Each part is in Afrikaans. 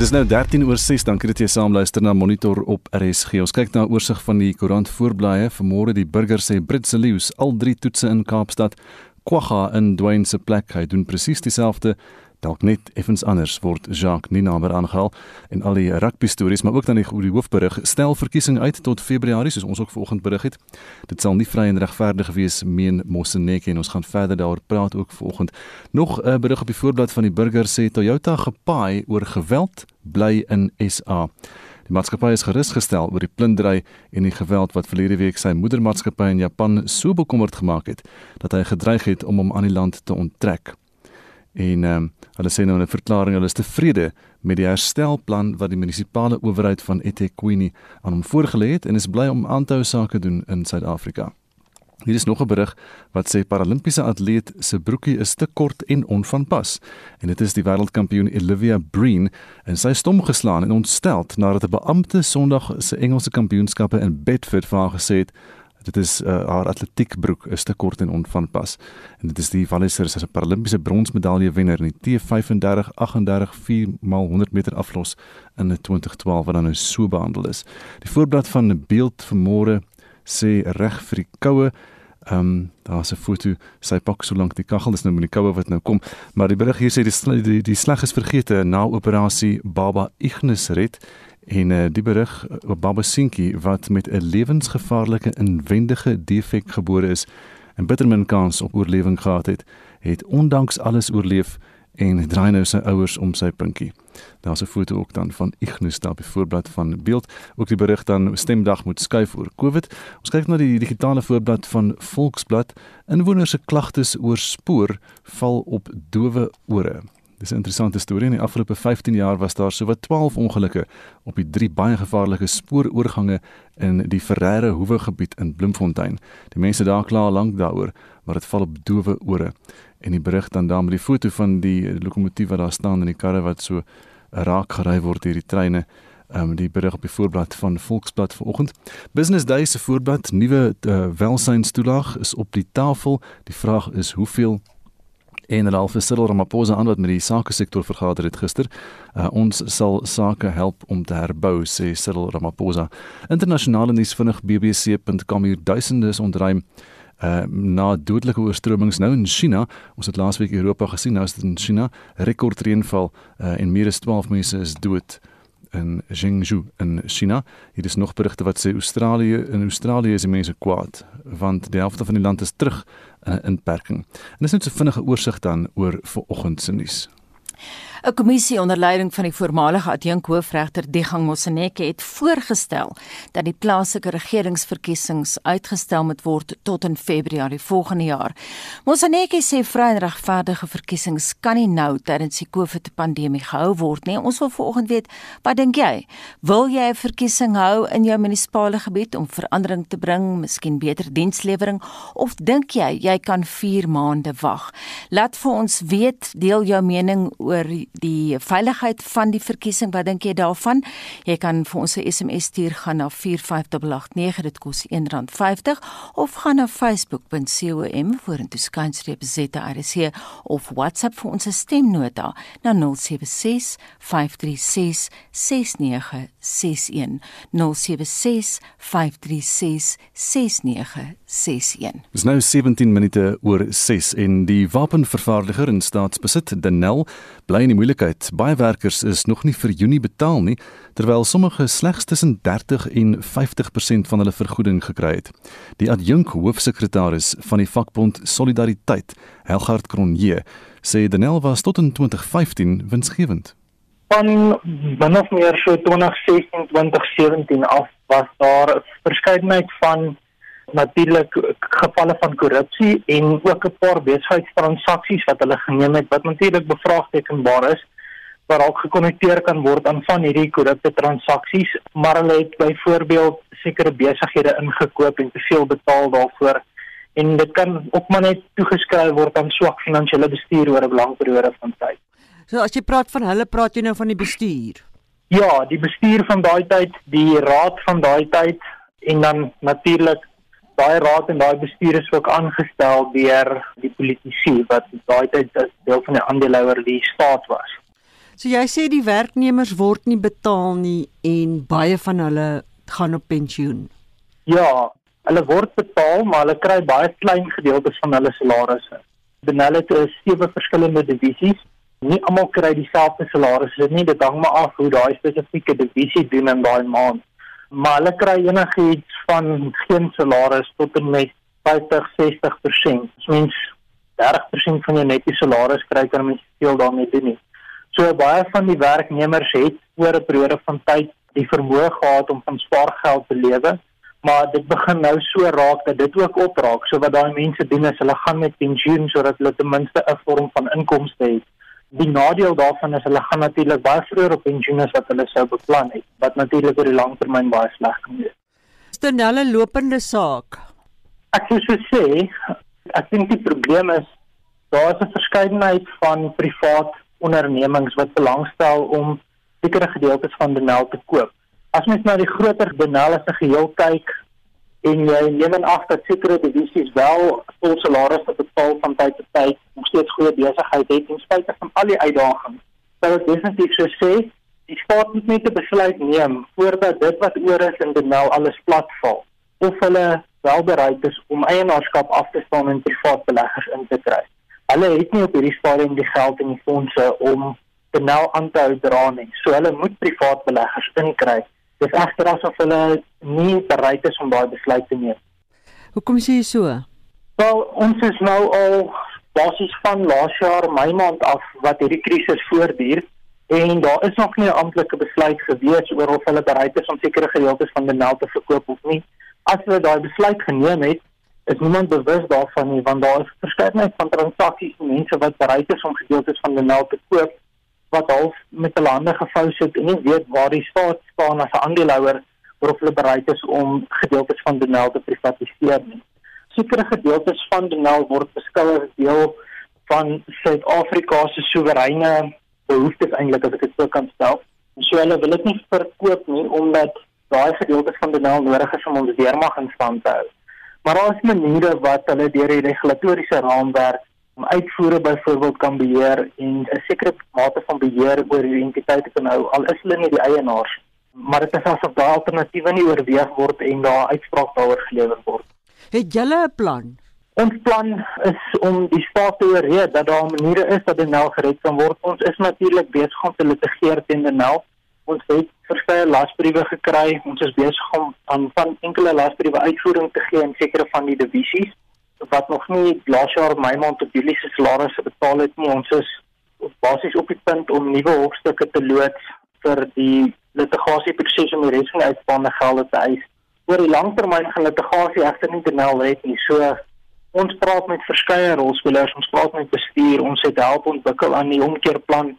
Dis nou 13 oor 6 dan kry jy saam luister na Monitor op RSG. Ons kyk na 'n oorsig van die koerant voorblaaie. Vanmôre die burger sê Britse leeu's al drie toetse in Kaapstad. Kwagga in Dwayne se plek. Hy doen presies dieselfde dalk net effens anders word Jacques nie nader aangehaal en al die rugby stories maar ook dan die, die hoofberig stel verkiesing uit tot Februarie soos ons ook vanoggend berig het. Dit sal nie vry en regverdig wees meen Moseneke en ons gaan verder daaroor praat ook vanoggend. Nog 'n uh, berig op die voorblad van die burger sê Toyota gepaai oor geweld bly in SA. Die maatskappy is gerus gestel oor die plundering en die geweld wat verlede week sy moedermaatskappy in Japan so bekommerd gemaak het dat hy gedreig het om hom aan die land te onttrek. En ehm um, hulle sê nou in 'n verklaring hulle is tevrede met die herstelplan wat die munisipale owerheid van eThekwini aan hom voorgelê het en is bly om aan te hou sake doen in Suid-Afrika. Hier is nog 'n berig wat sê paralimpiese atleet se broekie is te kort en onvanpas en dit is die wêreldkampioen Olivia Breen en sy stom geslaan en ontsteld nadat 'n beampte Sondag se Engelse kampioenskappe in Bedford vir haar gesê het Dit is uh, haar atletiekbroek is te kort en onvanpas. En dit is die Walliser as 'n Paralimpiese bronsmedalje wenner in die T35 38 4x100 meter aflos in 2012 wat dan nou so behandel is. Die voorblad van 'n beeld vanmôre sê reg vir die koue. Ehm um, daar's 'n foto. Sy pak so lank die kaggel dis nou met die koue wat nou kom. Maar die berig hier sê die die, die sleg is vergete na operasie Baba Ignis red En uh, die berig op uh, Babasinki wat met 'n lewensgevaarlike inwendige defek gebore is en bitter min kans op oorlewing gehad het, het ondanks alles oorleef en draai nou sy ouers om sy pinkie. Daar's 'n foto ook dan van Ignus daar by voorblad van beeld. Ook die berig dan stemdag moet skuif oor COVID. Ons kyk na die digitale voorblad van Volksblad. Inwoners se klagtes oor spoor val op dowe ore. Dis 'n interessante storie. In die afgelope 15 jaar was daar sowat 12 ongelukke op die drie baie gevaarlike spooroorgange in die Ferreira Hoewe gebied in Bloemfontein. Die mense daar kla lank daaroor, maar dit val op dowe ore. En die berig dan daar met die foto van die lokomotief wat daar staan in die karre wat so raak gery word deur die treine. Ehm um, die berig op die voorblad van Volksblad vanoggend. Business Day se voorblad, nuwe uh, welsynstoelaag is op die tafel. Die vraag is hoeveel en hulle al vir Cyril Ramaphosa aan wat met die sake sektor vergader het gister. Uh, ons sal sake help om te herbou sê Cyril Ramaphosa. Internasionale nuus vinnig bbc.com hier duisende is ontruim uh, na dodelike oorstromings nou in China. Ons het laasweek Europa gesien, nou is dit in China rekordreënval uh, en meer as 12 mense is dood in Jingzhou in China. Hier is nog berigte wat sê Australië in Australië is die mense kwaad want die helfte van die land is terug 'n inperking. En dis net so vinnige oorsig dan oor vanoggend se nuus. 'n Kommissie onder leiding van die voormalige adjunkhoofregter Degang Moseneke het voorgestel dat die plaaslike regeringsverkiesings uitgestel moet word tot in Februarie volgende jaar. Moseneke sê vry en regverdige verkiesings kan nie nou tydens die COVID-pandemie gehou word nie. Ons wil vanoggend weet, wat dink jy? Wil jy 'n verkiesing hou in jou munisipale gebied om verandering te bring, miskien beter dienslewering of dink jy jy kan 4 maande wag? Laat vir ons weet, deel jou mening oor die veiligheid van die verkiesing. Wat dink jy daarvan? Jy kan vir ons 'n SMS stuur gaan na 45889 dit kos R1.50 of gaan na facebook.com vorentoe skynstreep ZRC of WhatsApp vir ons stemnota na 076 536 6961 076 536 6961 Dis nou 17 minute oor 6 en die wapenvervaardiger in staatsbesit Denel bly in die moeilikheid. Baie werkers is nog nie vir Junie betaal nie, terwyl sommige slegs tussen 30 en 50% van hulle vergoeding gekry het. Die adjunk hoofsekretaris van die vakbond Solidariteit, Helgard Cronje, sê Denel was tot in 2015 winsgewend. Van binne meer so 2016 2017 af was daar 'n verskeidenheid van natuurlik gevalle van korrupsie en ook 'n paar besigheidstransaksies wat hulle geneem het wat natuurlik bevraagtekenbaar is waar dalk gekonnekteer kan word aan van hierdie korrupte transaksies maar hulle het byvoorbeeld sekere besighede ingekoop en te veel betaal daarvoor en dit kan ook maar net toegeskryf word aan swak finansiële bestuur oor 'n lang periode van tyd. So as jy praat van hulle, praat jy nou van die bestuur. Ja, die bestuur van daai tyd, die raad van daai tyd en dan natuurlik daai raad en daai bestuur is ook aangestel deur die politici wat daai tyd deel van die aandeelhouer die staat was. So jy sê die werknemers word nie betaal nie en baie van hulle gaan op pensioen. Ja, hulle word betaal, maar hulle kry baie klein gedeeltes van hulle salarisse. Benel het 'n sewe verskillende divisies. Nie almal kry dieselfde salarisse nie. Dit hang maar af hoe daai spesifieke divisie doen in daai maand. Maar hulle kry enigiets van geen salaris tot en met 50-60%. Dit mens 30% van jou netto salaris kry kan mens veel daarmee doen nie. So baie van die werknemers het oor 'n periode van tyd die vermoë gehad om van spaargeld te lewe, maar dit begin nou so raak dat dit ook opraak. So wat daai mense doen is hulle gaan met pensioen sodat hulle ten minste 'n vorm van inkomste het. Die nadeel daarvan is hulle gaan natuurlik baie vroeër op pensioen as wat hulle sou beplan het, wat natuurlik oor die lang termyn baie sleg kan wees. Stenelle lopende saak. Ek sou so sê, ek dink die probleem is daar is 'n verskeidenheid van privaat ondernemings wat belangstel om sekere gedeeltes van Denel te koop. As mens na die groter Denel as 'n geheel kyk en jy neem in ag dat sekere divisies wel vol salarisse betaal van tyd tot tyd, nog steeds goeie besigheid het ten spyte van al die uitdagings, sou ek definitief so sê, die staat moet net 'n besluit neem voordat dit wat oor is in Denel alles platval of hulle wel bereid is om eienaarskap af te staan en privaat beleggers in te kry. Hulle het nie op hierdie stadium die geld en die fondse om te nou aan te hou dra nie. So hulle moet privaat beleggers inkry. Dis egter asof hulle nie bereid is om daai besluit te neem. Hoekom sê jy so? Wel, ons is nou al basies van laas jaar Mei maand af wat hierdie krisis voortduur en daar is nog nie 'n amptelike besluit gewees oor of hulle bereid is om sekere gedeeltes van meld te verkoop of nie. As hulle daai besluit geneem het, is niemand bewus daarvan nie want daar is verskeidenheid van transaksies en mense wat bereid is om gedeeltes van meld te koop wat half met hulle hande gevou sit en nie weet waar die staat staan as 'n aandeelhouer of hulle bereid is om gedeeltes van Denel te privatiseer. Sekere gedeeltes van Denel word beskou as deel van Suid-Afrika se soewereine behoeftes eintlik as ek dit sou kan stel. So hulle wil dit nie verkoop nie omdat daai gedeeltes van Denel nodig is om ons weermag in stand te hou. Maar daar is maniere wat hulle deur die regulatoriese raamwerk uitvoere byvoorbeeld kan beheer en 'n sekere mate van beheer oor die entiteite kan hou al is hulle nie die eienaars maar dit is asof daar alternatiewe nie oorweeg word en daar uitspraak daaroor gelewer word. Het julle 'n plan? Ons plan is om die staat te oorreed dat daar maniere is dat nou gered kan word. Ons is natuurlik besig om te litigeer teen die NEL. Ons het verskeie lasbriewe gekry. Ons is besig om aan van enkele lasbriewe uitvoering te gee in sekere van die divisies wat nog nie laas jaar Mei maand tot Julie se salarisse betaal het nie. Ons is basies op die punt om nuwe hofstukke te loods vir die litigasieproses om die res van uitstaande gelde te eis. Oor die langtermyn gaan litigasie egter nie te nel red nie. So ons praat met verskeie rolspelers, ons praat met bestuur, ons het help ontwikkel aan die omkeerplan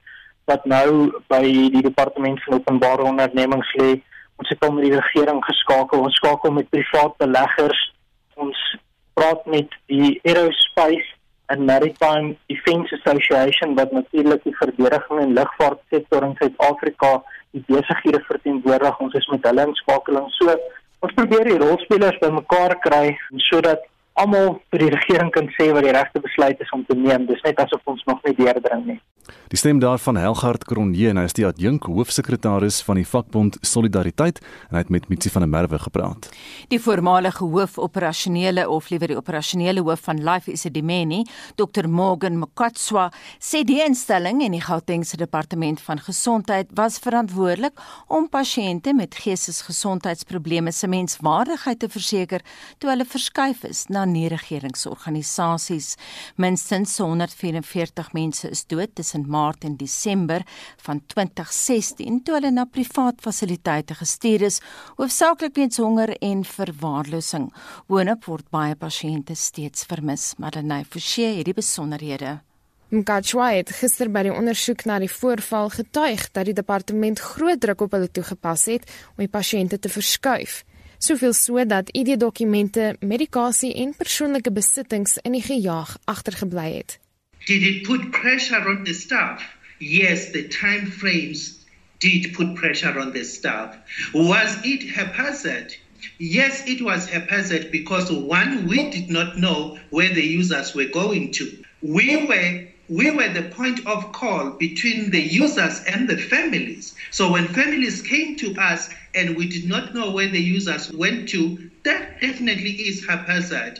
wat nou by die departement van openbare ondernemings lê. Ons het al met die regering geskakel, ons skakel met privaat beleggers. Ons praat met die Aerospace and Maritime Defence Association wat natuurlik die verdediging en lugvaartsektor in Suid-Afrika die besighede verteenwoordig. Ons is met hulle in skakeling. So ons probeer die rolspelers bymekaar kry sodat almal vir die regering kan sê wat die regte besluit is om te neem. Dis net asof ons nog nie deurdring nie. Die stem daarvan Helgard Kronje, hy is die adjunk hoofsekretaris van die vakbond Solidariteit en hy het met Mitsi van der Merwe gepraat. Die voormalige hoof operasionele of liewer die operasionele hoof van Life Isidimeni, Dr Morgan Makatswa, sê die instelling en die Gautengse departement van gesondheid was verantwoordelik om pasiënte met geestesgesondheidsprobleme se menswaardigheid te verseker toe hulle verskuif is na nie-regeringsorganisasies. Minstens 144 mense is dood tussen Maart en Desember van 2016 toe hulle na privaat fasiliteite gestuur is, hoofsaaklik weens honger en verwaarlosing. Woonop word baie pasiënte steeds vermis. Madeleine Forsie het die besonderhede. Mkachwa het gister by die ondersoek na die voorval getuig dat die departement groot druk op hulle toegepas het om die pasiënte te verskuif. Soveel so dat ID-dokumente, medikasie en persoonlike besittings in die gejaag agtergebly het. Did it put pressure on the staff? Yes, the time frames did put pressure on the staff. Was it haphazard? Yes, it was haphazard because one, we did not know where the users were going to. We were we were the point of call between the users and the families. So when families came to us and we did not know where the users went to, that definitely is haphazard.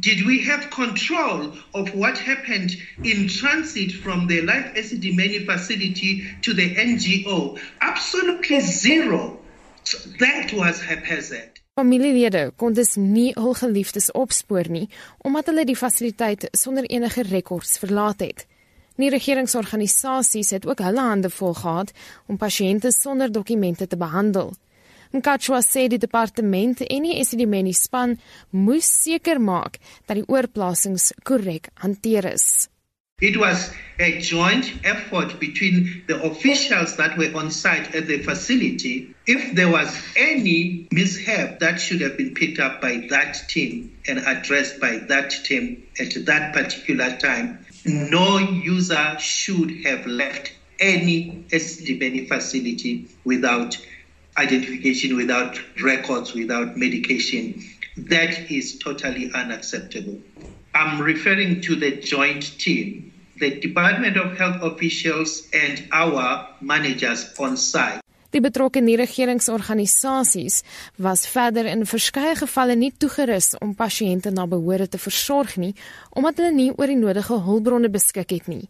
Did we have control of what happened in transit from the Life SCD Many facility to the NGO? Absolutely zero. So that was haphazard. Familielede kon dus nie hul geliefdes opspoor nie omdat hulle die fasiliteit sonder enige rekords verlaat het. Nie regeringsorganisasies het ook hulle hande vol gehad om pasiënte sonder dokumente te behandel. Mkachwa sê die departement en die SDMNI span moes seker maak dat die oorplasings korrek hanteer is. It was a joint effort between the officials that were on site at the facility. If there was any mishap, that should have been picked up by that team and addressed by that team at that particular time. No user should have left any SDBNI facility without identification, without records, without medication. That is totally unacceptable. I'm referring to the joint team the Department of Health officials and our managers on site. Die betrokke nie-regeringsorganisasies was verder in verskeie gevalle nie toegerus om pasiënte na behoore te versorg nie omdat hulle nie oor die nodige hulpbronne beskik het nie.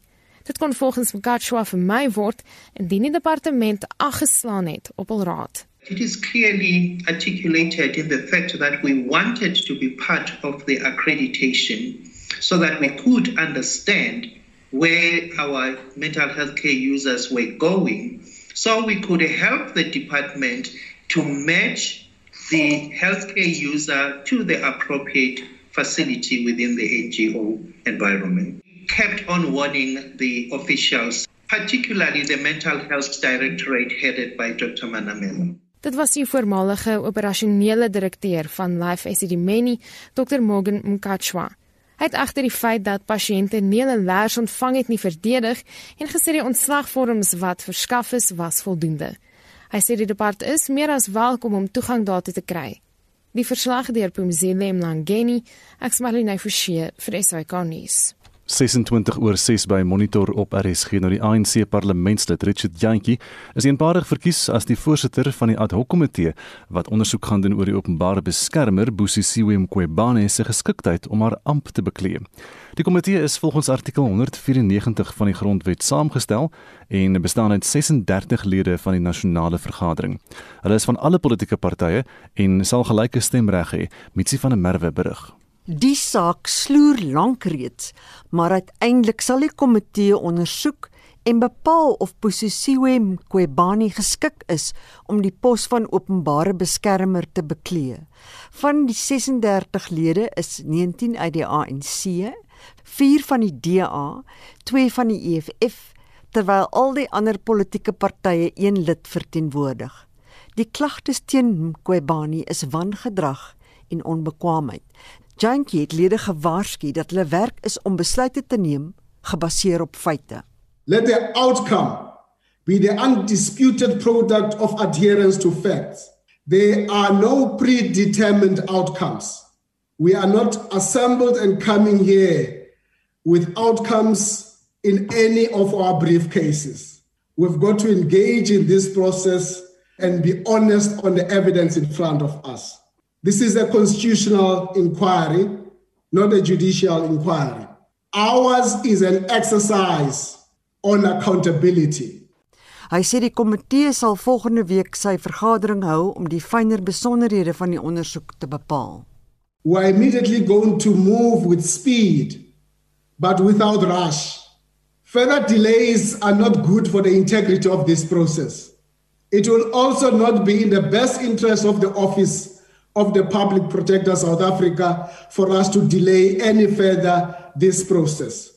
Dit kon volgens Mkatshwa vir my word indien die departement aggeslaan het op hul raad. It is clearly articulated in the fact that we wanted to be part of the accreditation so that we could understand where our mental health care users were going so we could help the department to match the healthcare user to the appropriate facility within the NGO environment. We kept on warning the officials, particularly the mental health directorate headed by Dr. Manamela. Dit was die voormalige operasionele direkteur van Life Esidimeni, Dr. Morgan Mkachwa. Hy het agter die feit dat pasiënte nie hulle leers ontvang het nie verdedig en gesê die ontslagvorms wat verskaf is was voldoende. Hy sê die departement is meer as welkom om toegang daartoe te kry. Die verslag deur Pumzile Mlangeni, eksmalina Forsie vir SAK nuus. 26 oor 6 by Monitor op RSG nou die ANC parlementslid Richard Jantjie is eenparig verkies as die voorsitter van die ad hoc komitee wat ondersoek gaan doen oor die openbare beskermer Busisiwe Mqwebane se geskiktheid om haar amp te beklee. Die komitee is volgens artikel 194 van die grondwet saamgestel en bestaan uit 36 lede van die nasionale vergadering. Hulle is van alle politieke partye en sal gelyke stemreg hê, Mitsi van der Merwe berig. Die saak sloer lank reeds, maar uiteindelik sal die komitee ondersoek en bepaal of Posisiwe Mqwebani geskik is om die pos van openbare beskermer te beklee. Van die 36 lede is 19 uit die ANC, 4 van die DA, 2 van die EFF, terwyl al die ander politieke partye een lid verteenwoordig. Die klagtes teen Mqwebani is wangedrag en onbekwaamheid. Jankie het lede gewaarsku dat hulle werk is om besluite te neem gebaseer op feite. Let the outcome be the undisputed product of adherence to facts. There are no predetermined outcomes. We are not assembled and coming here with outcomes in any of our briefcases. We've got to engage in this process and be honest on the evidence in front of us. This is a constitutional inquiry, not a judicial inquiry. Ours is an exercise on accountability. Hy sê die komitee sal volgende week sy vergadering hou om die fynere besonderhede van die ondersoek te bepaal. We are immediately going to move with speed but without rush. Further delays are not good for the integrity of this process. It will also not be in the best interest of the office of the public protector South Africa for us to delay any further this process.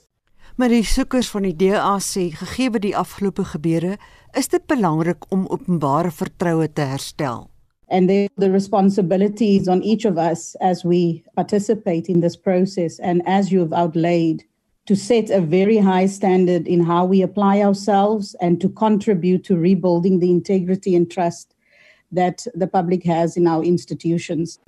Maar die soekers van die DA sê gegee die afgelope gebeure, is dit belangrik om openbare vertroue te herstel. And the, the responsibilities on each of us as we participate in this process and as you have outlaid to set a very high standard in how we apply ourselves and to contribute to rebuilding the integrity and trust that the public has in our institutions.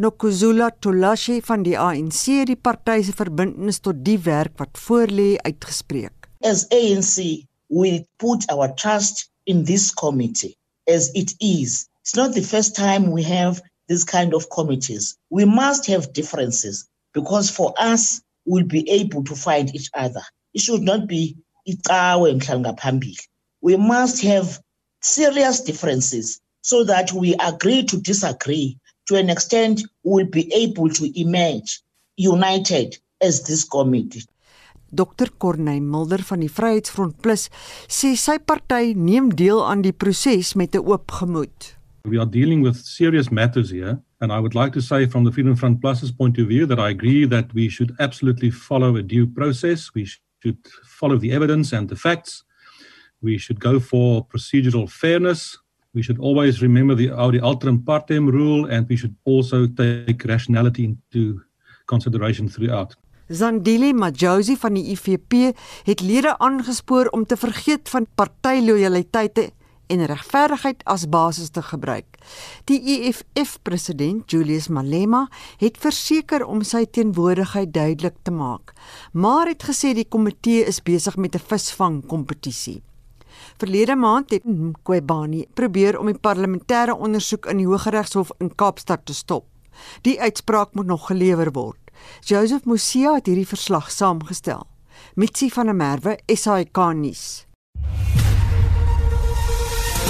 Nokuzula Tolashi van die ANC die party se verbintenis tot die werk wat voorlê uitgespreek. As ANC, we put our trust in this committee as it is. It's not the first time we have this kind of committees. We must have differences because for us we'll be able to find each other. It should not be icawe mhlanga We must have serious differences so that we agree to disagree to an extent we'll be able to emerge united as this committee. Dr Corneil Mulder van die Vryheidsfront Plus sê sy party neem deel aan die proses met 'n oop gemoed. We are dealing with serious matters here and I would like to say from the Freedom Front Plus's point of view that I agree that we should absolutely follow a due process. We should follow the evidence and the facts. We should go for procedural fairness. We should always remember the Audi Alteram Partem rule and we should also take rationality into consideration throughout. Zandile Majosi van die IFP het lede aangespoor om te vergeet van partylojaliteite en regverdigheid as basis te gebruik. Die EFF president Julius Malema het verseker om sy teenwoordigheid duidelik te maak, maar het gesê die komitee is besig met 'n visvang kompetisie. Verlede maand het Mqwebani probeer om die parlementêre ondersoek in die Hooggeregshof in Kaapstad te stop. Die uitspraak moet nog gelewer word. Joseph Musia het hierdie verslag saamgestel. Mitsi van der Merwe, SAK nuus.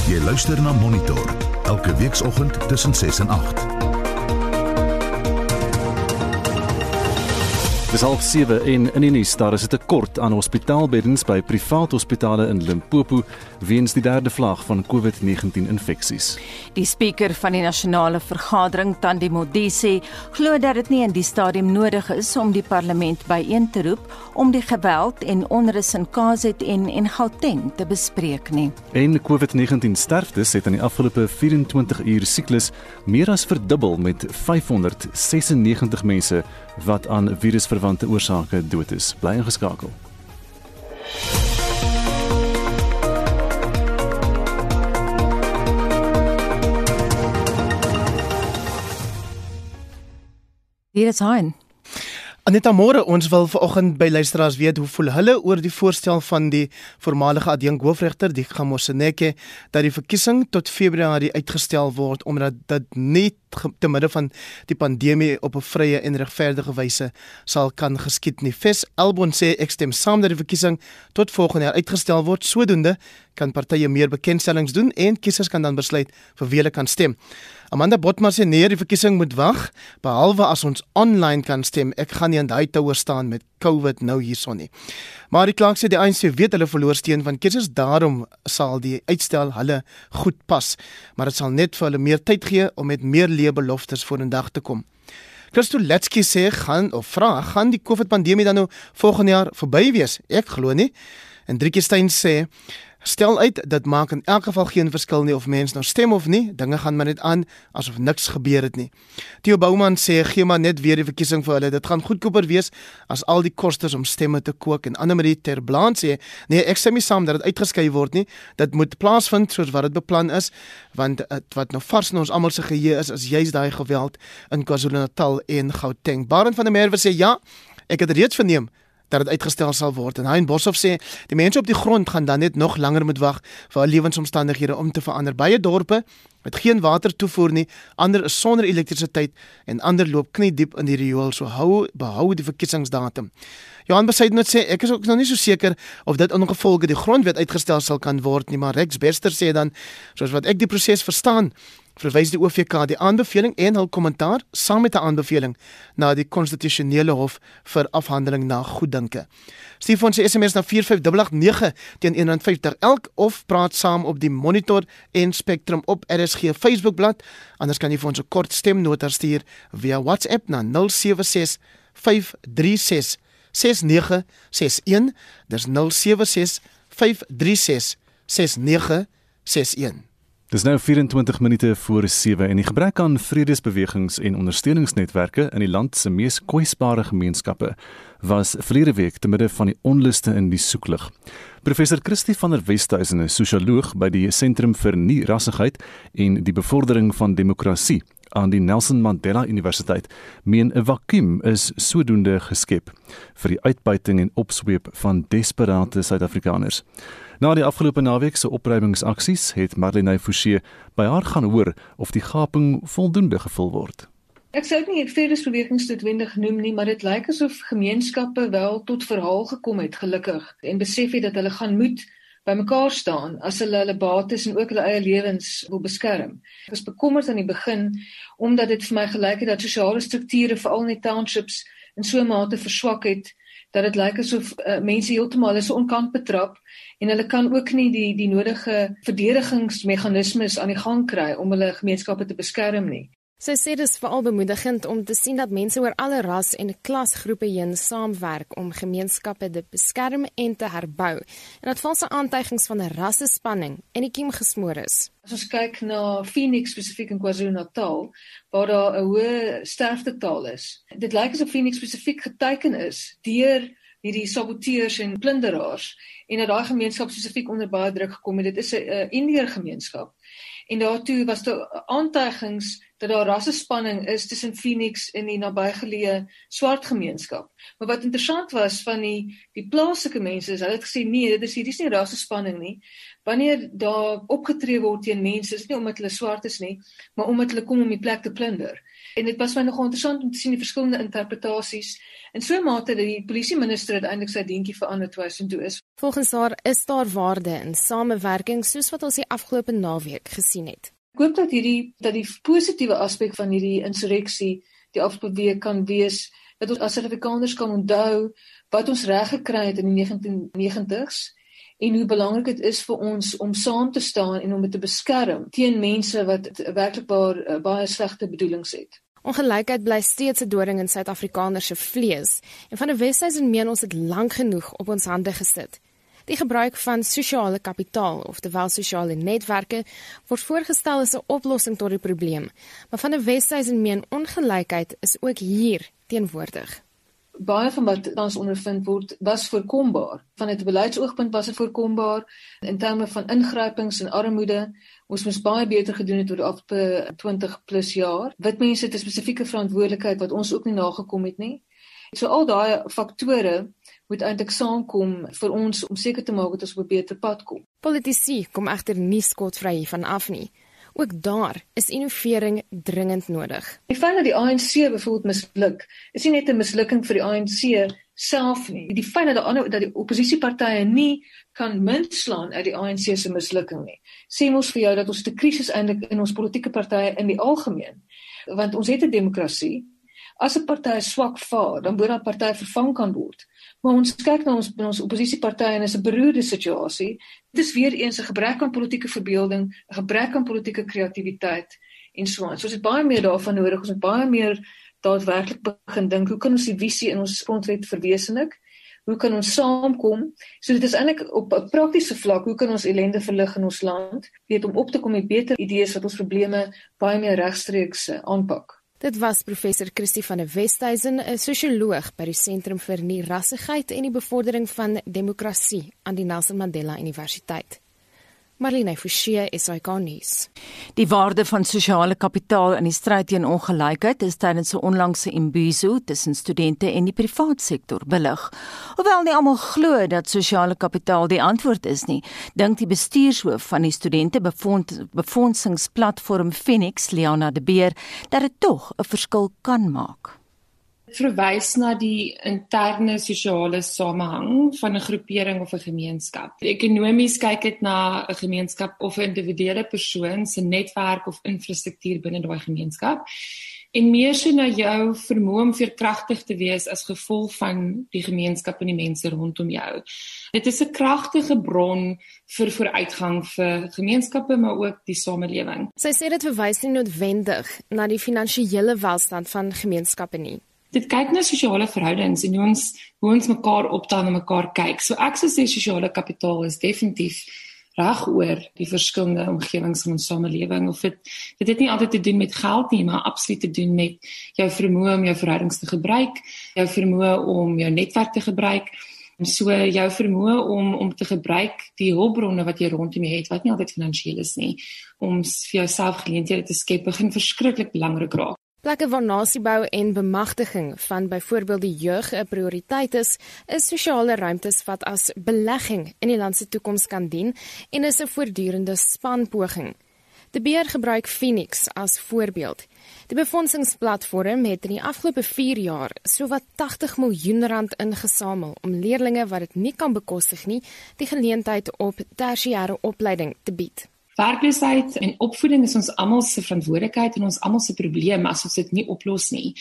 Jy luister na Monitor elke weekoggend tussen 6 en 8. Dis half 7 en in die nuus daar is 'n tekort aan hospitaalbeddens by privaat hospitale in Limpopo weens die derde vlaag van COVID-19 infeksies. Die spreker van die nasionale vergadering, Tandi Modise, glo dat dit nie in die stadium nodig is om die parlement byeen te roep om die geweld en onrus in KZN en Gauteng te bespreek nie. En COVID-19 sterftes het in die afgelope 24 uur siklus meer as verdubbel met 596 mense wat aan virusverwante oorsake dood is. Bly ingeskakel. Hier is Hein. Aneta môre ons wil vanoggend by luisteraars weet hoe voel hulle oor die voorstel van die voormalige adjunk hoofregter die Gamoseneke dat die verkiesing tot Februarie uitgestel word omdat dit nie te midde van die pandemie op 'n vrye en regverdige wyse sal kan geskied nie. Fes Elbon sê ek stem saam dat die verkiesing tot volgende jaar uitgestel word sodoende kan partye meer bekendstellings doen en kiesers kan dan besluit vir wie hulle kan stem. Amanda Botma sê nee, die verkiesing moet wag behalwe as ons online kan stem. Ek gaan nie aan daai toue staan met COVID nou hierson nie. Maar die klank sê die ANC weet hulle verloor steun van kiesers, daarom sal die uitstel hulle goed pas, maar dit sal net vir hulle meer tyd gee om met meer leebeloftes vorendag te kom. Christo Letsky sê gaan of vra gaan die COVID pandemie dan nou volgende jaar verby wees? Ek glo nie. En Driekie Steyn sê Stel uit dit maak in elk geval geen verskil nie of mense nou stem of nie, dinge gaan maar net aan asof niks gebeur het nie. Theo Bouman sê gee maar net weer die verkiesing vir hulle. Dit gaan goedkoper wees as al die kostes om stemme te kook en Anne Marie Terblaan sê nee, ek stem nie saam dat dit uitgeskei word nie. Dit moet plaasvind soos wat dit beplan is, want het, wat nou vars in ons almal se geheue is, is juist daai geweld in KwaZulu-Natal en Gauteng. Barend van der Merwe sê ja, ek het reeds verneem dat dit uitgestel sal word. En Hein Boshoff sê die mense op die grond gaan dan net nog langer moet wag vir hul lewensomstandighede om te verander. Baie dorpe met geen water toevoer nie, ander is sonder elektrisiteit en ander loop knie diep in die riool. So hou behou die verkiesingsdatum. Johan Besaidnot sê ek is ook nog nie so seker of dit ongevolge die grondwet uitgestel sal kan word nie, maar Rex Bester sê dan soos wat ek die proses verstaan, verwys die OVK die aanbeveling en hul kommentaar saam met 'n aanbeveling na die konstitusionele hof vir afhandeling na goeddinke. Stuur ons se SMS na 45889 teen 150 elk of praat saam op die Monitor en Spectrum op RSG Facebookblad. Anders kan jy vir ons 'n kort stemnota stuur via WhatsApp na 076 536 6961. Dis 076 536 6961. Dis nou 24 minute voor 7 en die gebrek aan vredesbewegings en ondersteuningsnetwerke in die land se mees kwesbare gemeenskappe was verlede week te midde van die onluste in die soeklig. Professor Christie van der Westhuizen, 'n sosioloog by die Sentrum vir Nie-rassigheid en die Bevordering van Demokrasie aan die Nelson Mandela Universiteit meen 'n vakuum is sodoende geskep vir die uitbuiting en opsweep van desperate Suid-Afrikaners. Na die afgelope naweek se opruimingsaksies het Marlene Forsie by haar gaan hoor of die gaping voldoende gevul word. Ek sou dit nie vredesbewegings noodwendig noem nie, maar dit lyk asof gemeenskappe wel tot verhaal gekom het gelukkig en besef het dat hulle gaan moet bymekaar staan as hulle hulle bates en ook hulle eie lewens wil beskerm. Ek was bekommerd aan die begin omdat dit vir my gelyk het dat sosiale strukture veral in die townships in so 'n mate verswak het dat dit lyk asof uh, mense heeltemal is onkant betrap en hulle kan ook nie die die nodige verdedigingsmeganismes aan die gang kry om hulle gemeenskappe te beskerm nie. Sy sê dit is veral bemoedigend om te sien dat mense oor alle ras en klasgroepe heen saamwerk om gemeenskappe te beskerm en te herbou. En dat valse aantuigings van rassespanning in die kiem gesmoor is. As ons kyk na Phoenix spesifiek in KwaZulu-Natal, waar daar 'n hoë sterftetal is. Dit lyk asof Phoenix spesifiek geteken is deur hierdie saboteurs en plunderaars en dat daai gemeenskap spesifiek onder baie druk gekom het. Dit is 'n Indiër gemeenskap. En daartoe was daar aantuigings dat daar rassespanning is tussen Phoenix en die nabygeleë swart gemeenskap. Maar wat interessant was van die die plaaslike mense is hulle het gesê nee, dit is hier dis nie rassespanning nie. Wanneer daar opgetree word teen mense, is nie omdat hulle swart is nie, maar omdat hulle kom om die plek te plunder. En dit was my nogal interessant om te sien die verskillende interpretasies. In so 'n mate dat die polisie minister uiteindelik sy dientjie verander toe hy toe is. Volgens haar is daar waarde in samewerking soos wat ons die afgelope naweek gesien het. Ek hoop dat hierdie dat die positiewe aspek van hierdie insurreksie die afgelope week kan wees dat ons as Suid-Afrikaners kan onthou wat ons reg gekry het in die 1990s en hoe belangrik dit is vir ons om saam te staan en om dit te beskerm teen mense wat werklikbaar uh, baie slegte bedoelings het. Ongelykheid bly steeds 'n doring in Suid-Afrikaners se vlees en van 'n Wesduisen meen ons het lank genoeg op ons hande gesit. Die gebruik van sosiale kapitaal of terwyl sosiale netwerke word voorgestel as 'n oplossing tot die probleem, maar van 'n Wesduisen meen ongelykheid is ook hier teenwoordig. Baie van wat ons ondervind word was voorkombaar. Van 'n beleidsoogpunt was dit voorkombaar in terme van ingrypings en armoede. Ons moes baie beter gedoen het oor die afgelope 20 plus jaar. Wit mense het 'n spesifieke verantwoordelikheid wat ons ook nie nagekom het nie. So al daai faktore moet eintlik saamkom vir ons om seker te maak dat ons op 'n beter pad kom. Politici kom egter nie skotvry hiervan af nie. Ook daar is innovering dringend nodig. Die feit dat die ANC byvoorbeeld misluk, is nie net 'n mislukking vir die ANC self nie. Die feit dat die ander dat die oppositiepartye nie kan muntslaan uit die ANC se mislukking nie. Sê mos vir jou dat ons 'n krisis eintlik in ons politieke partye in die algemeen. Want ons het 'n demokrasie. As 'n party swak vaar, dan moet daardie party vervang kan word. Maar ons kyk na ons ons oppositiepartye en is 'n beroerde situasie. Dit is weer eens 'n gebrek aan politieke verbeelding, 'n gebrek aan politieke kreatiwiteit en so aan. So ons het baie meer daarvan nodig. Ons moet baie meer daadwerklik begin dink, hoe kan ons die visie in ons grondwet verwesenlik? Hoe kan ons saamkom? So dit is eintlik op 'n praktiese vlak, hoe kan ons ellende verlig in ons land? Weet om op te kom met beter idees wat ons probleme baie meer regstreeks eh, aanpak. Dit was professor Christie van der Westhuizen, 'n sosioloog by die Sentrum vir Nierassigheid en die Bevordering van Demokrasie aan die Nelson Mandela Universiteit. Marlene Forsie is hy konnies. Die waarde van sosiale kapitaal in die stryd teen ongelykheid is tydens 'n onlangse imbizo tussen studente en die private sektor belig. Hoewel nie almal glo dat sosiale kapitaal die antwoord is nie, dink die bestuurshoof van die studente befondsingsplatform Phoenix, Liana de Beer, dat dit tog 'n verskil kan maak verwys na die interne sosiale samehang van 'n groepering of 'n gemeenskap. Ekonomies kyk dit na 'n gemeenskap of 'n individuele persoon se netwerk of infrastruktuur binne daai gemeenskap en meer so na jou vermoë om veerkragtig te wees as gevolg van die gemeenskap en die mense rondom jou. Dit is 'n kragtige bron vir vooruitgang vir gemeenskappe maar ook die samelewing. Sy sê dit verwys nie noodwendig na die finansiële welstand van gemeenskappe nie dit kyk na sosiale verhoudings en hoe ons hoe ons mekaar optel en mekaar kyk. So ek sou sê sosiale kapitaal is definitief reg oor die verskillende omgewings van ons samelewing of dit dit het nie altyd te doen met geld nie, maar absoluut te doen met jou vermoë om jou verhoudings te gebruik, jou vermoë om jou netwerk te gebruik So jou vermoë om om te gebruik die hulpbronne wat jy rondom jou het wat nie altyd finansiëel is nie om vir jouself geleenthede te skep begin verskriklik belangrik raak. Plekke waar nasiebou en bemagtiging van byvoorbeeld die jeug 'n prioriteit is, is sosiale ruimtes wat as belegging in die land se toekoms kan dien en is 'n voortdurende spanpoging. Die beheer gebruik Phoenix as voorbeeld. Die befondingsplatform het in die afgelope 4 jaar sowat 80 miljoen rand ingesamel om leerders wat dit nie kan bekostig nie, die geleentheid op tersiêre opleiding te bied. Werkloosheid en opvoeding is ons almal se verantwoordelikheid en ons almal se probleem as ons dit nie oplos nie.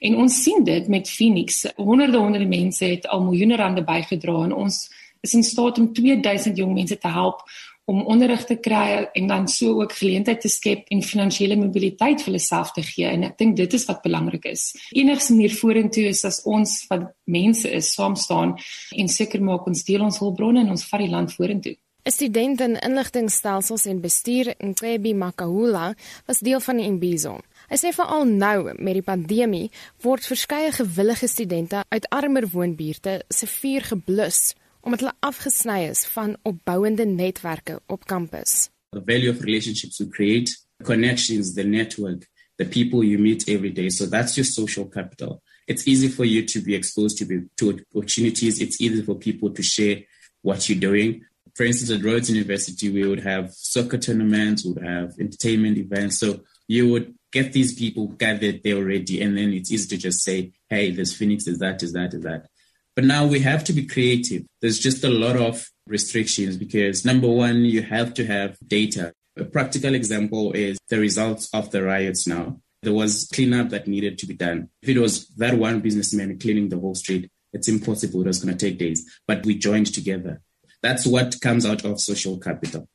En ons sien dit met Phoenix. Honderde honderde mense het al miljoene rande bygedra en ons is in staat om 2000 jong mense te help om onderrig te kry en dan so ook geleentheid te skep en finansiële mobiliteit vir hulle self te gee en ek dink dit is wat belangrik is. Enigste manier vorentoe is as ons wat mense is saam staan en seker maak ons deel ons hulpbronne en ons vat die land vorentoe. 'n Student in inligtingstelsels en bestuur in Klebi Makahula was deel van die Imbizo. Hy sê veral nou met die pandemie word verskeie gewillige studente uit armer woonbuurte se vuur geblus omdat hulle afgesny is van opbouende netwerke op kampus. The value of relationships we create, connections, the network, the people you meet every day. So that's your social capital. It's easy for you to be exposed to, be, to opportunities. It's easy for people to share what you're doing. For instance, at Rhodes University, we would have soccer tournaments, we would have entertainment events. So you would get these people gathered there already, and then it's easy to just say, hey, there's Phoenix, there's that, there's that, there's that. But now we have to be creative. There's just a lot of restrictions because number one, you have to have data. A practical example is the results of the riots now. There was cleanup that needed to be done. If it was that one businessman cleaning the whole street, it's impossible. It was going to take days. But we joined together. That's what comes out of social capital.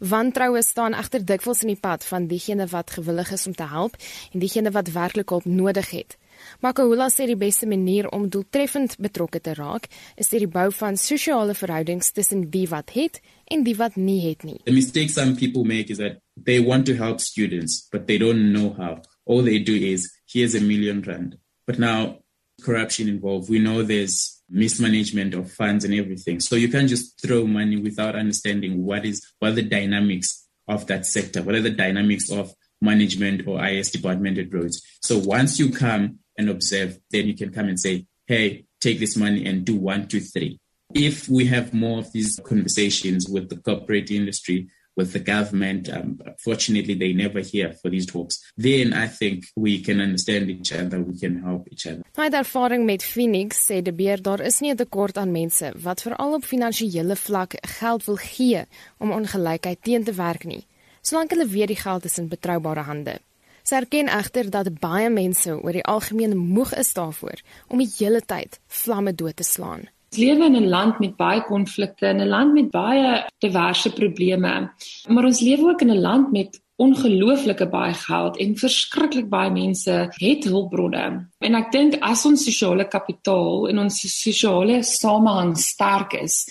Wantroue staan egter dikwels in die pad van diegene wat gewillig is om te help en diegene wat werklik hulp nodig het. Makahula sê die beste manier om doeltreffend betrokke te raak is deur die bou van sosiale verhoudings tussen wie wat het en die wat nie het nie. The mistake some people make is that they want to help students but they don't know how. All they do is here's a million rand. But now corruption involved. We know there's mismanagement of funds and everything. So you can't just throw money without understanding what is what the dynamics of that sector, what are the dynamics of management or IS department at roads. So once you come and observe, then you can come and say, hey, take this money and do one, two, three. If we have more of these conversations with the corporate industry, with the government, um, fortunately, they never hear for these talks, then I think we can understand each other, we can help each other. My ervaring met Phoenix sê de beer daar is nie 'n tekort aan mense wat veral op finansiële vlak geld wil gee om ongelykheid teen te werk nie, solank hulle weet die geld is in betroubare hande. Sy erken egter dat baie mense oor die algemeen moeg is daarvoor om die hele tyd vlamme dood te slaan. Ons lewe in 'n land met baie konflikte, in 'n land met baie diverse probleme, maar ons lewe ook in 'n land met ongelooflike baie geld en verskriklik baie mense het hulpbronne. En ek dink as ons sosiale kapitaal en ons sosiale samehang sterk is,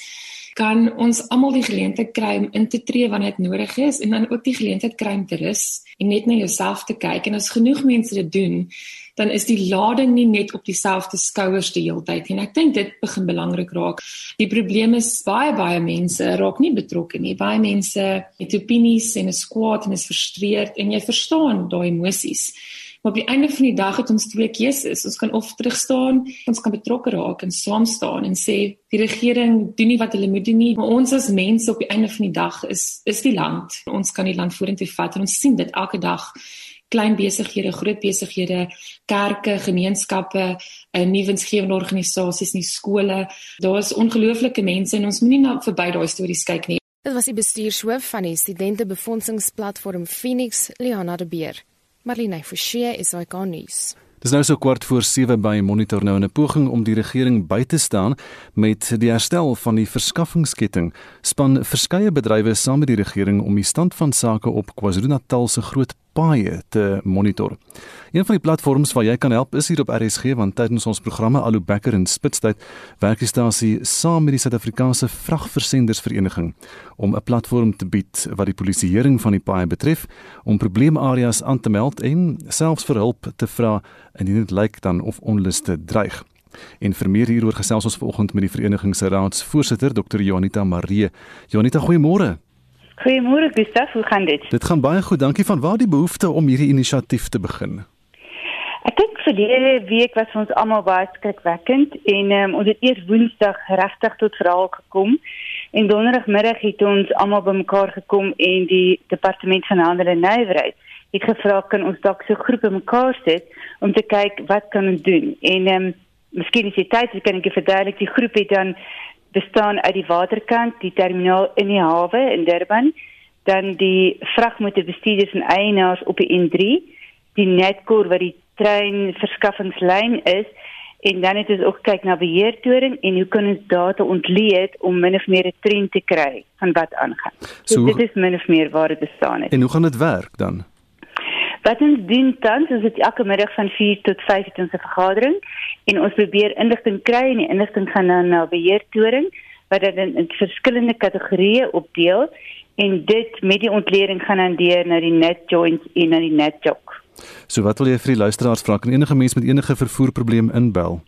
kan ons almal die geleentheid kry om in te tree wanneer dit nodig is en dan ook die geleentheid kry om te rus en net na jouself te kyk en as genoeg mense dit doen dan is die lading nie net op dieselfde skouers die hele tyd en ek dink dit begin belangrik raak. Die probleem is baie baie mense raak nie betrokke nie. Baie mense het opinies en is kwaad en is frustreerd en jy verstaan daai emosies. Maar op die einde van die dag het ons twee keuses. Ons kan of terug staan, ons kan betrokke raak en saam staan en sê die regering doen nie wat hulle moet doen nie. Maar ons as mense op die einde van die dag is is die land. Ons kan die land vorentoe vat en ons sien dit elke dag klein besighede, groot besighede, kerke, gemeenskappe, eh, nuwensgewende organisasies, nie skole. Daar is ongelooflike mense en ons moenie net verby daai stories kyk nie. Dit was die bestuurshoof van die studente befondsingsplatform Phoenix, Liana de Beer. Marlene Forsie is hy gaan nuus. Dis nou so kwart voor 7 by Monitor nou in 'n poging om die regering by te staan met die herstel van die verskaffingsketting. Span verskeie bedrywe saam met die regering om die stand van sake op KwaZulu-Natal se groot paaie te monitor. Een van die platforms waar jy kan help is hier op RSG want tydens ons programme Alu Becker en Spitstyd werk die stasie saam met die Suid-Afrikaanse Vragversendersvereniging om 'n platform te bied wat die polisieering van die paaie betref om probleemareas aan te meld en selfs vir hulp te vra indien dit lyk dan of onluste dreig. En vir meer hieroor gesels ons vanoggend met die vereniging se raadsvoorsitter Dr. Janita Maree. Janita, goeiemôre. Goeiemôre Gustaf, hoe gaan dit? Dit gaan baie goed, dankie. Van waar die behoefte om hierdie inisiatief te begin? Ek dink verlede week was ons almal baie skrikwekkend en um, ons het eers Woensdag regtig tot verhaal gekom. En donderdagmiddag het ons almal bymekaar gekom en die departement van handel en nywerheid het gevra kan ons dalk so groepe mekaar sit om te kyk wat kan ons doen. En ehm um, miskien is dit tyd, kan ek verduidelik die groep het dan bestaan uit die waterkant, die terminaal in die hawe in Durban, dan die vragmotorbestuurders en eienaars op die N3, die netkoor wat die trein verskaffingslyn is en dan het ons ook kyk na beheertoring en hoe kan ons data ontleed om min of meer 'n trend te kry van wat aangaan. So, so dit is min of meer waar dit bestaan het. En hoe gaan dit werk dan? Wat ons doen tans is dit elke middag van 4 tot 5 het ons 'n vergadering en ons probeer inligting kry en die inligting gaan dan na beheertoring wat dit in, in verskillende kategorieë opdeel en dit met die ontleding gaan dan deur na die net joints en na die net jock. So wat wil jy vir die luisteraars vra? Kan enige mens met enige vervoerprobleem inbel?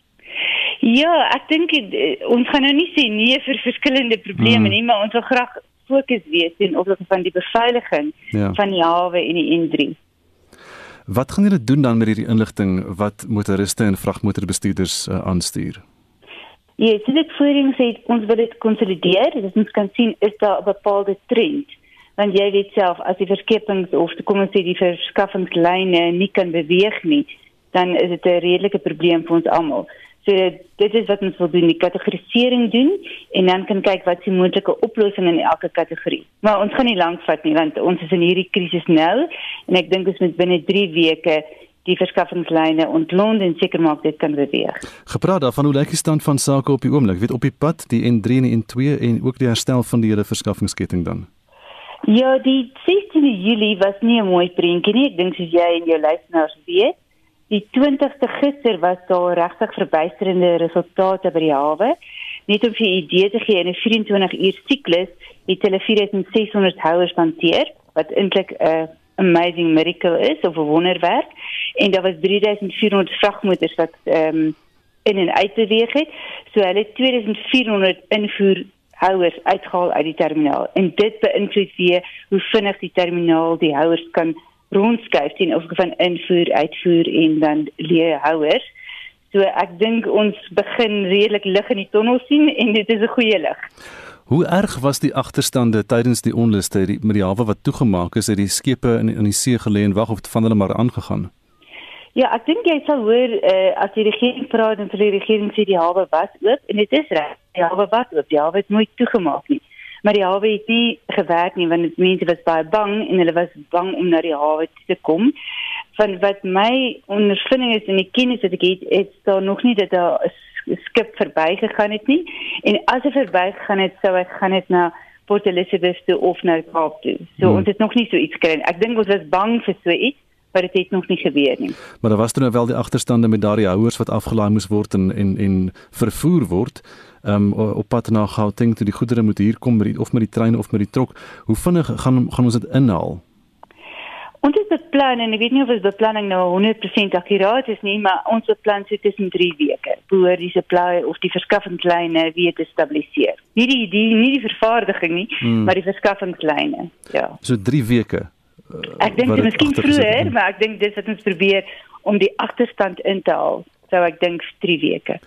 Ja, ek dink eh, ons gaan nou nie sê nee vir verskillende probleme hmm. nie, maar ons wil graag fokus wees in opsigte van die beveiliging ja. van die hawe en die N3. Wat gaan julle doen dan met hierdie inligting wat motoriste en vragmotorbestuurders uh, aanstuur? Ja, dit is voorheen sê ons wil dit konsolideer, dis ons kan sien is daar 'n bepaalde trend. Want jy weet self as die verskepings of kom ons sê die verskaffingslyne nie kan beweeg nie, dan is dit 'n redelike probleem vir ons almal. So dit is wat ons wil doen, die kategorisering doen en dan kan kyk wat se moontlike oplossings in elke kategorie. Maar ons gaan nie lank vat nie want ons is in hierdie krisis nou en ek dink ons moet binne 3 weke die verskaffingslyne ontlont en seker maak dit kan beweeg. Gepraat daarvan hoe lyk die stand van sake op die oomblik? Weet op die pad die N3 en N2 en ook die herstel van die hele verskaffingsketting dan. Ja, die 16 Julie was nie 'n mooi prentjie nie. Ek dink soos jy en jou luisteraars weet, Die 20ste gister was daar regtig verbuisterende resultate by die hawe. Net om vir 'n idee te gee, in 'n 24 uur siklus het hulle 4600 houers hanteer, wat eintlik 'n amazing miracle is of 'n wonderwerk. En daar was 3400 vragmotors wat ehm um, in en uit beweeg het. So hulle het 2400 invoer houers uitgehaal uit die terminaal. En dit beïnvloed weer hoe vinnig die terminaal die houers kan rondskuif sien of van invoer, uitvoer en dan leehouers. So ek dink ons begin redelik lig in die tonnel sien en dit is 'n goeie lig. Hoe erg was die agterstande tydens die onluste die, met die hawe wat toegemaak is, het die skepe in in die see gelê en wag of van hulle maar aangegaan? Ja, ek dink jy sal hoor uh, as die regering praat en vir die regering sê die hawe was oop en dit is reg. Die hawe was oop, die hawe het nooit toegemaak nie maar die hawe het nie gewerk nie want mense was baie bang en hulle was bang om na die hawe te kom. Van wat my ondervinding is en die kennis wat ek het, is daar nog nie dat daar 'n skip verbygegaan het nie en as hy verbygegaan het, sou hy gaan het na Port Elizabeth toe of na Kaap toe. So hmm. ons het nog nie so iets gekry. Ek dink ons was bang vir so iets maar dit het nog nie gebeur nie. Maar daar was dan nou wel die agterstande met daardie houers wat afgelaai moes word en en en vervoer word um, op pad na Gauteng toe die goedere moet hier kom met die, of met die trein of met die trok. Hoe vinnig gaan gaan ons dit inhaal? Ons het beplan en ek weet nie of ons beplanning nou 100% akuraat is nie, maar ons beplan so tussen 3 weke voor die supply of die verskaffingslyne weer te stabiliseer. Nie die die nie die vervaardiging nie, hmm. maar die verskaffingslyne. Ja. So 3 weke. Uh, ek dink dit miskien vroeër, maar ek dink dis wat ons probeer om die agterstand in te haal. So ek dink 3 weke.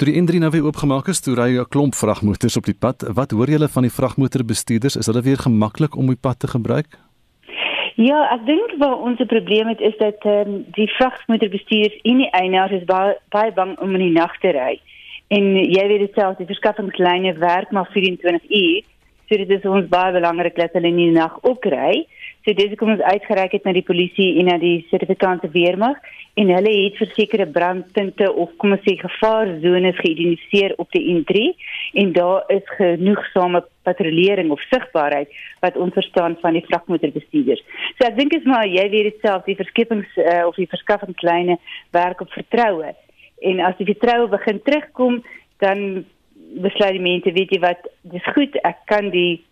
Toe die N3 nou weer oopgemaak is, toe ry 'n klomp vragmotors op die pad. Wat hoor julle van die vragmotorbestuurders? Is hulle weer gemaklik om die pad te gebruik? Ja, ek dink wat ons probleem het is dat um, die vragmotorbestuurders in die eienaars is baie, baie bang om in die nag te ry. En jy weet dit self, die verskaffingslyne werk maar 24 uur. So dit is ons baie belangrik dat hulle in die nag ook ry. So dis kom ons uitgereik het na die polisie en na die sertifikante weermag en hulle het versekerde brandpunte of kom ons sê gevaarzones geïdentifiseer op die N3 en daar is genoegsame patrollering of sigbaarheid wat ons verstaan van die vragmotorbestuurders. So ek dink is maar jy weet dit self die verskepings uh, of die verskaffingslyne werk op vertroue. En as die vertroue begin terugkom dan besluit die mense weet jy wat dis goed ek kan die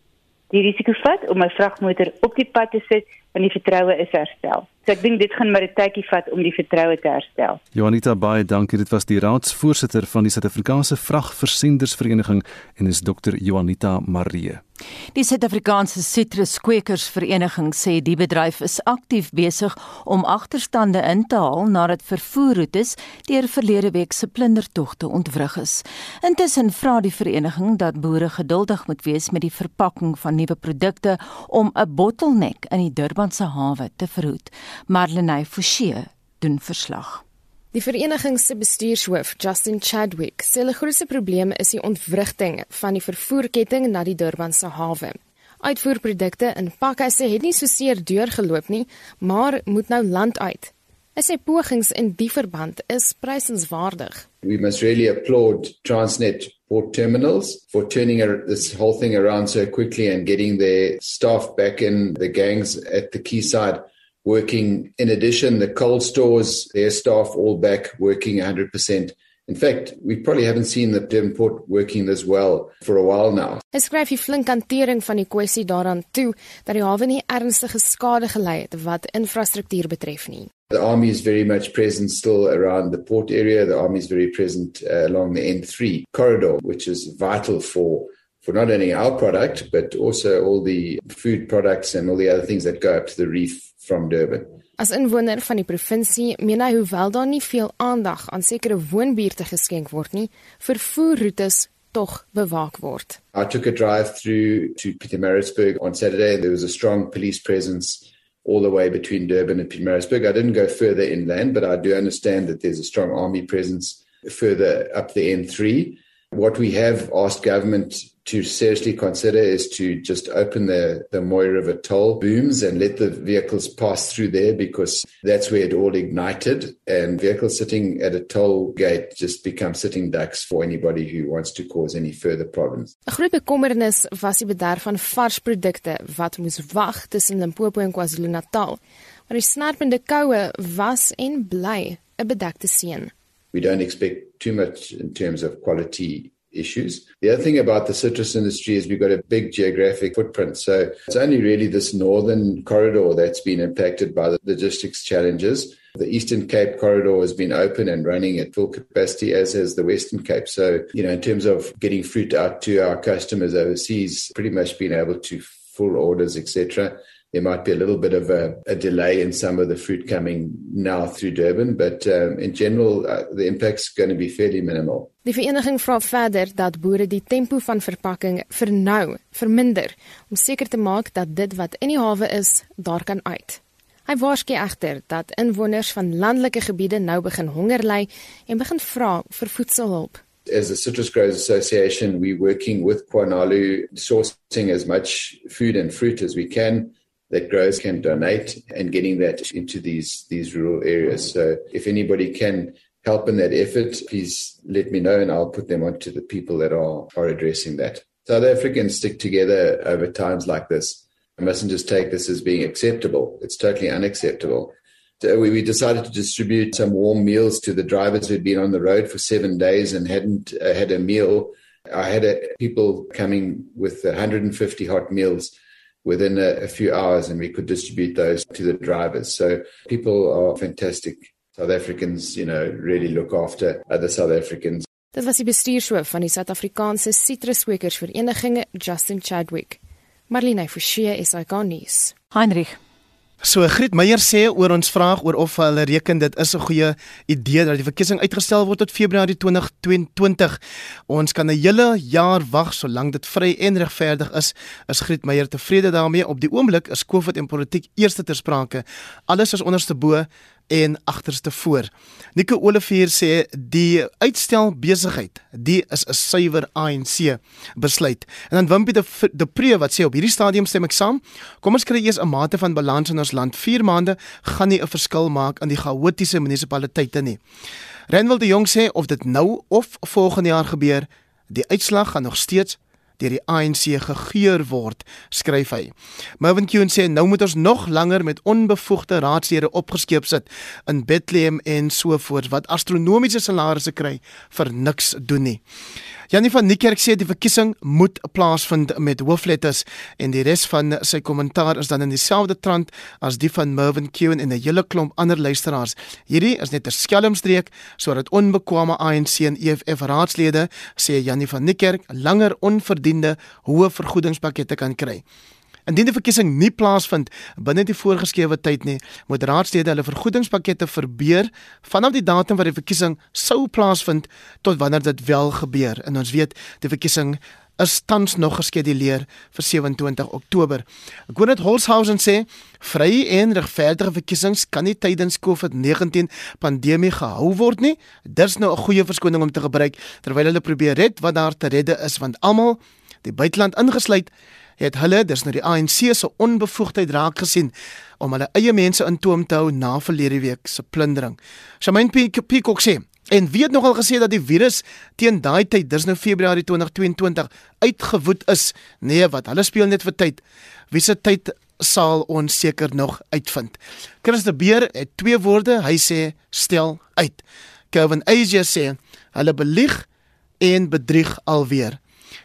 die risiko vat om my vragmotor op die pad te sit want die vertroue is herstel. So ek dink dit gaan maar 'n tydjie vat om die vertroue te herstel. Joanita baie dankie. Dit was die raadsvoorsitter van die Suid-Afrikaanse Vragversendersvereniging en is Dr. Joanita Marie. Die Suid-Afrikaanse Sitruskwekersvereniging sê die bedryf is aktief besig om agterstande in te haal nadat vervoerroetes deur verlede week se plundertogte ontwrig is. Intussen vra die vereniging dat boere geduldig moet wees met die verpakking van nuwe produkte om 'n bottleneck in die Durbanse hawe te verhoed. Marlenae Forsie doen verslag. Die vereniging se bestuurshoof, Justin Chadwick, sê die grootste probleem is die ontwrigting van die vervoerketting na die Durbanse hawe. Uitvoerprodukte in pakhuise het nie so seer deurgeloop nie, maar moet nou land uit. Hy sê pogings in die verband is prysenswaardig. We must really applaud Transnet port terminals for turning this whole thing around so quickly and getting their staff back in the gangs at the quayside working. In addition, the cold stores, their staff all back working 100%. In fact, we probably haven't seen the Devonport working this well for a while now. Hy skryf die flink hantering van die kwessie daaraan toe dat die hawe nie ernstige skade gelei het wat infrastruktuur betref nie. The army is very much present still around the port area. The army is very present uh, along the N3 corridor, which is vital for for not only our product but also all the food products and all the other things that go up to the reef from Durban. As inwoner van die provinsie, meen hy hoewel daar nie veel aandag aan sekere woonbuurte geskenk word nie, vervoerroetes tog bewaak word. I took a drive through to Pietermaritzburg on Saturday. There was a strong police presence all the way between Durban and Pietermaritzburg. I didn't go further inland, but I do understand that there's a strong army presence further up the N3. What we have asked government to seriously consider is to just open the the Moy River toll booms and let the vehicles pass through there because that's where it all ignited and vehicles sitting at a toll gate just become sitting ducks for anybody who wants to cause any further problems. 'n Groot bekommernis was die bederf van varsprodukte wat moes wag tussen Limpopo en KwaZulu-Natal. Maar die snerpende koue was en bly 'n bedekte seën. We don't expect too much in terms of quality issues. The other thing about the citrus industry is we've got a big geographic footprint. So it's only really this northern corridor that's been impacted by the logistics challenges. The Eastern Cape corridor has been open and running at full capacity, as has the Western Cape. So, you know, in terms of getting fruit out to our customers overseas, pretty much been able to full orders, etc there might be a little bit of a, a, delay in some of the fruit coming now through Durban, but um, in general, uh, the impact's going to be fairly minimal. Die vereniging vra verder dat boere die tempo van verpakking vernou, verminder om seker te maak dat dit wat in die hawe is, daar kan uit. Hy waarsku egter dat inwoners van landelike gebiede nou begin honger ly en begin vra vir voedselhulp. As the Citrus Growers Association, we're working with Kwanalu sourcing as much food and fruit as we can that growers can donate and getting that into these these rural areas. So if anybody can help in that effort, please let me know and I'll put them on to the people that are are addressing that. South Africans stick together over times like this. I mustn't just take this as being acceptable. It's totally unacceptable. So we, we decided to distribute some warm meals to the drivers who'd been on the road for seven days and hadn't uh, had a meal. I had a, people coming with 150 hot meals within a, a few hours and we could distribute those to the drivers. So people are fantastic. South Africans, you know, really look after other South Africans. Dit was die bestuurshoof van die Suid-Afrikaanse Sitruskwekers Justin Chadwick. Marlene Forsie gaan nuus. Heinrich So Griet Meyer sê oor ons vraag oor of hulle reken dit is 'n goeie idee dat die verkiesing uitgestel word tot Februarie 2022. Ons kan 'n hele jaar wag solank dit vry en regverdig is. Is Griet Meyer tevrede daarmee? Op die oomblik is COVID en politiek eerste ter sprake. Alles is onderste bo en agterste voor. Nico Olivier sê die uitstel besigheid, die is 'n suiwer ANC besluit. En dan Wimpie de, de Pre wat sê op hierdie stadium stem ek saam. Kom ons kry eers 'n mate van balans in ons land. 4 maande gaan nie 'n verskil maak aan die chaotiese munisipaliteite nie. Renwil de Jong sê of dit nou of volgende jaar gebeur, die uitslag gaan nog steeds deur die ANC gegeur word, skryf hy. Mervin Kuhn sê nou moet ons nog langer met onbevoegde raadslede opgeskeep sit in Bethlehem en so voort wat astronomiese salarisse kry vir niks doen nie. Janie van Niekerk sê die verkiesing moet plaasvind met hoofletters en die res van sy kommentaar is dan in dieselfde trant as die van Mervin Kuhn en 'n hele klomp ander luisteraars. Hierdie is net 'n skelmstreek sodat onbekwame ANC en EFF raadslede, sê Janie van Niekerk, langer onverdiende hoë vergoedingspakkette kan kry. Indien die verkiesing nie plaasvind binne die voorgeskrewe tyd nie, moet raadslede hulle vergoedingspakkette verbeur vanaf die datum wat die verkiesing sou plaasvind tot wanneer dit wel gebeur. En ons weet, die verkiesing is tans nog geskeduleer vir 27 Oktober. Gwyneth Holshausen sê vrye en regverdige verkiesings kan nie tydens COVID-19 pandemie gehou word nie. Dis nou 'n goeie verskoning om te gebruik terwyl hulle probeer red wat daar te redde is want almal, die buiteland ingesluit, het hulle dis nou die ANC se onbevoegdheid raak gesien om hulle eie mense in toom te hou na verlede week se plundering. Shamaine Peacock sê en weet nogal gesê dat die virus teen daai tyd, dis nou Februarie 2022, uitgewoed is. Nee, wat hulle speel net vir tyd. Wie se tyd sal ons seker nog uitvind. Chris de Beer het twee woorde, hy sê stel uit. Kevin Asia sê hulle belieg en bedrieg alweer.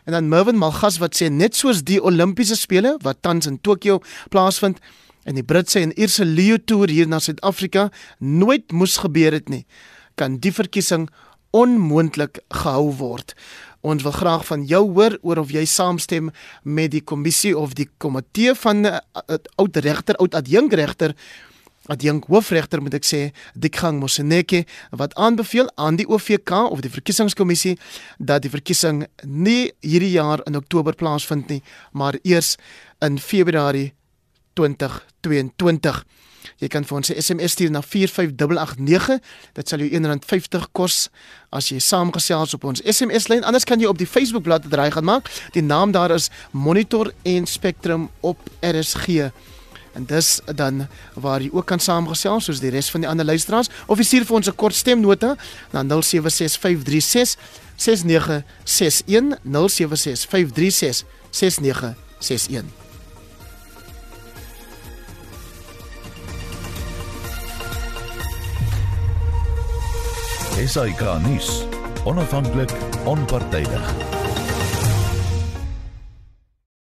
En dan Mervin Malgas wat sê net soos die Olimpiese spele wat tans in Tokio plaasvind en die Britse en Ierse Leo Tour hier na Suid-Afrika nooit moes gebeur het nie, kan die verkiesing onmoontlik gehou word. Ons wil graag van jou hoor oor of jy saamstem met die kommissie of die komitee van uh, uh, oud regter, oud adjunkregter adjunk hoofregter moet ek sê Dikgang Moseneke wat aanbeveel aan die OVK of die verkiesingskommissie dat die verkiesing nie hierdie jaar in Oktober plaasvind nie maar eers in Februarie 2022 Jy kan vir ons 'n SMS stuur na 45889. Dit sal jou R1.50 kos as jy saamgesels op ons SMS lyn. Anders kan jy op die Facebook bladsy draai gaan maak. Die naam daar is Monitor en Spectrum op RSG. En dis dan waar jy ook kan saamgesels soos die res van die ander luisteraars. Of jy stuur vir ons 'n kort stemnota na 076536 6961 076536 6961 SAK nuus onafhanklik onpartydig